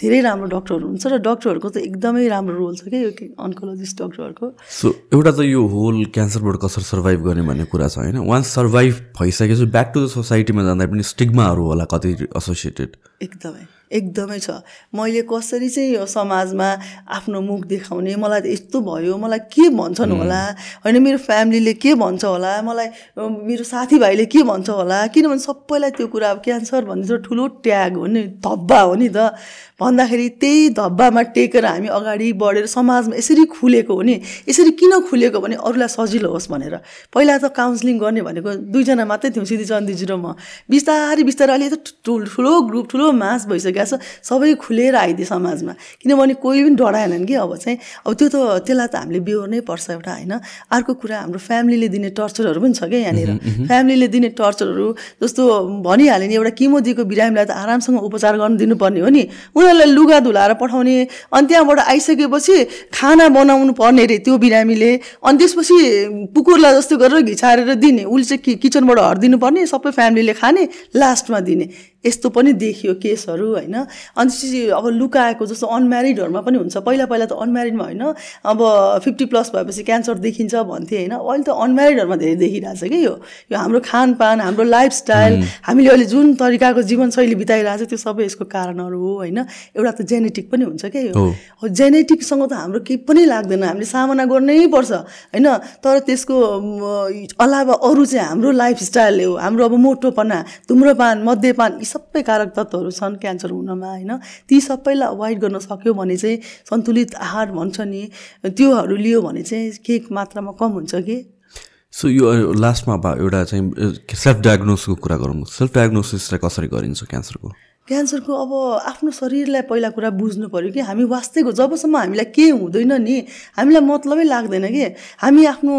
धेरै राम्रो डक्टरहरू हुन्छ र डक्टरहरूको त एकदमै राम्रो रोल छ क्या यो अन्कोलोजिस्ट डक्टरहरूको। सो एउटा त यो होल क्यान्सरबाट कसरी सर्भाइभ गर्ने भन्ने कुरा छ होइन? वान्स सर्भाइभ भइसकेपछि ब्याक टु द सोसाइटीमा जाँदा पनि स्टिग्माहरू होला कति एसोसिएटेड एकदमै। एकदमै छ। मैले कसरी चाहिँ यो समाजमा आफ्नो मुख देखाउने मलाई त यस्तो भयो मलाई के भन्छन् होला? होइन मेरो फ्यामिलीले के भन्छ होला? मलाई मेरो साथीभाइले के भन्छ होला? किनभने सबैलाई त्यो कुरा अब क्यान्सर भन्ने चाहिँ ठुलो ट्याग हो नि धब्बा हो नि त। भन्दाखेरि त्यही धब्बामा टेकेर हामी अगाडि बढेर समाजमा यसरी खुलेको हो नि यसरी किन खुलेको भने अरूलाई सजिलो होस् भनेर। पहिला त काउन्सिलिङ गर्ने भनेको दुईजना मात्रै थियौँ सिधि चन्दीजी र म। बिस्तारै बिस्तारै अहिले त ठुलो ग्रुप ठुलो मास भइसक्यो। छ सबै खुलेर आइदियो समाजमा। किनभने कोही पनि डराएनन् कि अब चाहिँ। अब त्यो त त्यसलाई त हामीले बिहोर्नै पर्छ एउटा होइन? अर्को कुरा हाम्रो फ्यामिलीले दिने टर्चरहरू पनि छ क्या यहाँनिर। फ्यामिलीले दिने टर्चरहरू जस्तो भनिहाल्यो नि एउटा किमो दिएको बिरामीलाई त आरामसँग उपचार गर्नु दिनुपर्ने हो नि। उनीहरूलाई लुगा धुलाएर पठाउने। अनि त्यहाँबाट आइसकेपछि खाना बनाउनु पर्ने अरे त्यो बिरामीले। अनि त्यसपछि कुकुरलाई जस्तो गरेर घिचारेर दिने। उसले चाहिँ किचनबाट हरिदिनु पर्ने सबै फ्यामिलीले खाने लास्टमा दिने। यस्तो पनि देखियो केसहरू होइन? अनि त्यसपछि अब लुकाएको जस्तो अनम्यारिडहरूमा पनि हुन्छ। पहिला पहिला त अनम्यारिडमा होइन अब फिफ्टी प्लस भएपछि क्यान्सर देखिन्छ भन्थे होइन? अहिले त अनम्यारिडहरूमा धेरै देखिरहेको छ कि यो? यो हाम्रो खानपान हाम्रो लाइफस्टाइल हामीले अहिले जुन तरिकाको जीवनशैली बिताइरहेको छ त्यो सबै यसको कारणहरू हो होइन? एउटा त जेनेटिक पनि हुन्छ क्या यो? जेनेटिकसँग त हाम्रो केही पनि लाग्दैन। हामीले सामना गर्नै पर्छ होइन? तर त्यसको अलावा अरू चाहिँ हाम्रो लाइफस्टाइल हो। हाम्रो अब मोटोपना धुम्रपान मध्यपान यी सबै कारक तत्त्वहरू छन् क्यान्सर हुनमा होइन। ती सबैलाई अभोइड गर्न सक्यो भने चाहिँ सन्तुलित आहार भन्छ नि। त्योहरू लियो भने चाहिँ केही मात्रामा कम हुन्छ कि? सो यो लास्टमा एउटा चाहिँ सेल्फ डायग्नोसको कुरा गरौँ। सेल्फ डायग्नोसिस चाहिँ कसरी गरिन्छ क्यान्सरको? क्यान्सरको अब आफ्नो शरीरलाई पहिला कुरा बुझ्नु पऱ्यो कि हामी वास्तैको जबसम्म हामीलाई के हुँदैन नि। हामीलाई मतलबै लाग्दैन कि। हामी आफ्नो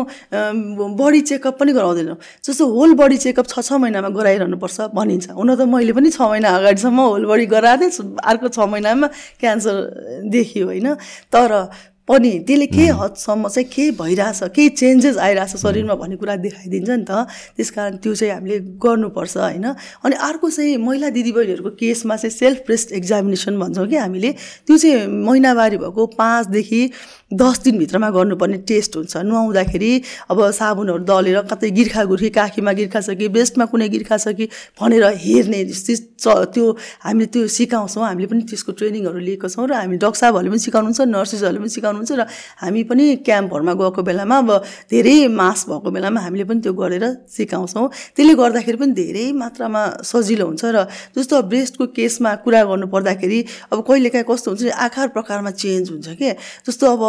बडी चेकअप पनि गराउँदैनौँ। जस्तो होल बडी चेकअप छ छ महिनामा गराइरहनुपर्छ भनिन्छ। हुन त मैले पनि छ महिना अगाडिसम्म होल बडी गराएको थिएँ। अर्को छ महिनामा क्यान्सर देखियो होइन। तर पनि त्यसले के हदसम्म चाहिँ के भइरहेछ केही चेन्जेस आइरहेछ शरीरमा भन्ने कुरा देखाइदिन्छ नि त। त्यस कारण त्यो चाहिँ हामीले गर्नुपर्छ होइन? अनि अर्को चाहिँ महिला दिदीबहिनीहरूको केसमा चाहिँ सेल्फ ब्रेस्ट एक्जामिनेसन भन्छौँ कि हामीले। त्यो चाहिँ महिनावारी भएको पाँचदेखि दस दिनभित्रमा गर्नुपर्ने टेस्ट हुन्छ। नुहाउँदाखेरि अब साबुनहरू दलेर कतै गिर्खा गुर्खी काखीमा गिर्खा छ कि ब्रेस्टमा कुनै गिर्खा छ कि भनेर हेर्ने त्यो हामीले त्यो सिकाउँछौँ। हामीले पनि त्यसको ट्रेनिङहरू लिएको छौँ र हामी डक्टर साहबहरूले पनि सिकाउनुहुन्छ नर्सेसहरूले पनि सिकाउनुहुन्छ र हामी पनि क्याम्पहरूमा गएको बेलामा अब धेरै मास भएको बेलामा हामीले पनि त्यो गरेर सिकाउँछौँ। त्यसले गर्दाखेरि पनि धेरै मात्रामा सजिलो हुन्छ र जस्तो ब्रेस्टको केसमा कुरा गर्नु पर्दाखेरि अब कहिलेकाहीँ कस्तो हुन्छ आकार प्रकारमा चेन्ज हुन्छ कि? जस्तो अब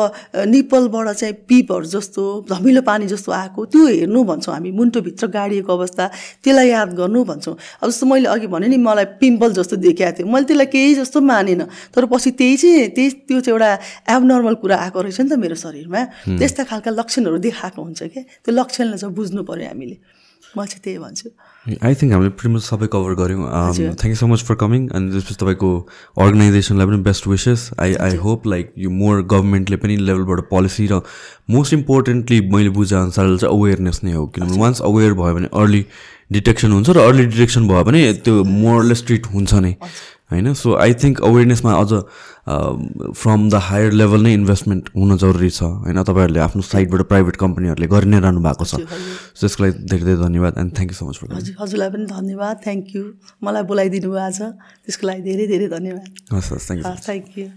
निप्पलबाट चाहिँ पिपहरू जस्तो धमिलो पानी जस्तो आएको त्यो हेर्नु भन्छौँ हामी मुन्टोभित्र गाडिएको अवस्था त्यसलाई याद गर्नु भन्छौँ। अब जस्तो मैले अघि भने नि मलाई पिम्पल जस्तो देखाएको थियो। मैले त्यसलाई केही जस्तो मानेन। तर पछि त्यही चाहिँ त्यही त्यो चाहिँ एउटा एबनर्मल कुरा आएको रहेछ नि त मेरो शरीरमा। त्यस्ता खालका लक्षणहरू देखाएको हुन्छ क्या त्यो लक्षणलाई चाहिँ बुझ्नु पऱ्यो हामीले। म चाहिँ त्यही भन्छु। आई थिङ्क हामीले प्रिमस सबै कभर गऱ्यौँ। Thank you so much for coming अनि त्यसपछि तपाईँको अर्गनाइजेसनलाई पनि best wishes I I hope like यो मोर गभर्मेन्टले पनि लेभलबाट पोलिसी र मोस्ट इम्पोर्टेन्टली मैले बुझेअनुसार चाहिँ अवेरनेस नै हो। किनभने वान्स अवेर भयो भने अर्ली डिटेक्सन हुन्छ र अर्ली डिटेक्सन भयो भने त्यो मोरलेस ट्रिट हुन्छ नै। होइन? सो आई थिङ्क अवेरनेसमा अझ फ्रम द हायर लेभल नै इन्भेस्टमेन्ट हुन जरुरी छ होइन? तपाईँहरूले आफ्नो साइडबाट प्राइभेट कम्पनीहरूले गरि नै रहनु भएको छ। त्यसको लागि धेरै धेरै धन्यवाद and thank you so much for हजुर हजुरलाई पनि धन्यवाद थ्याङ्क यू मलाई बोलाइदिनु भयो आज त्यसको लागि धेरै धेरै धन्यवाद। हस् हस् थ्याङ्क यू थ्याङ्क यू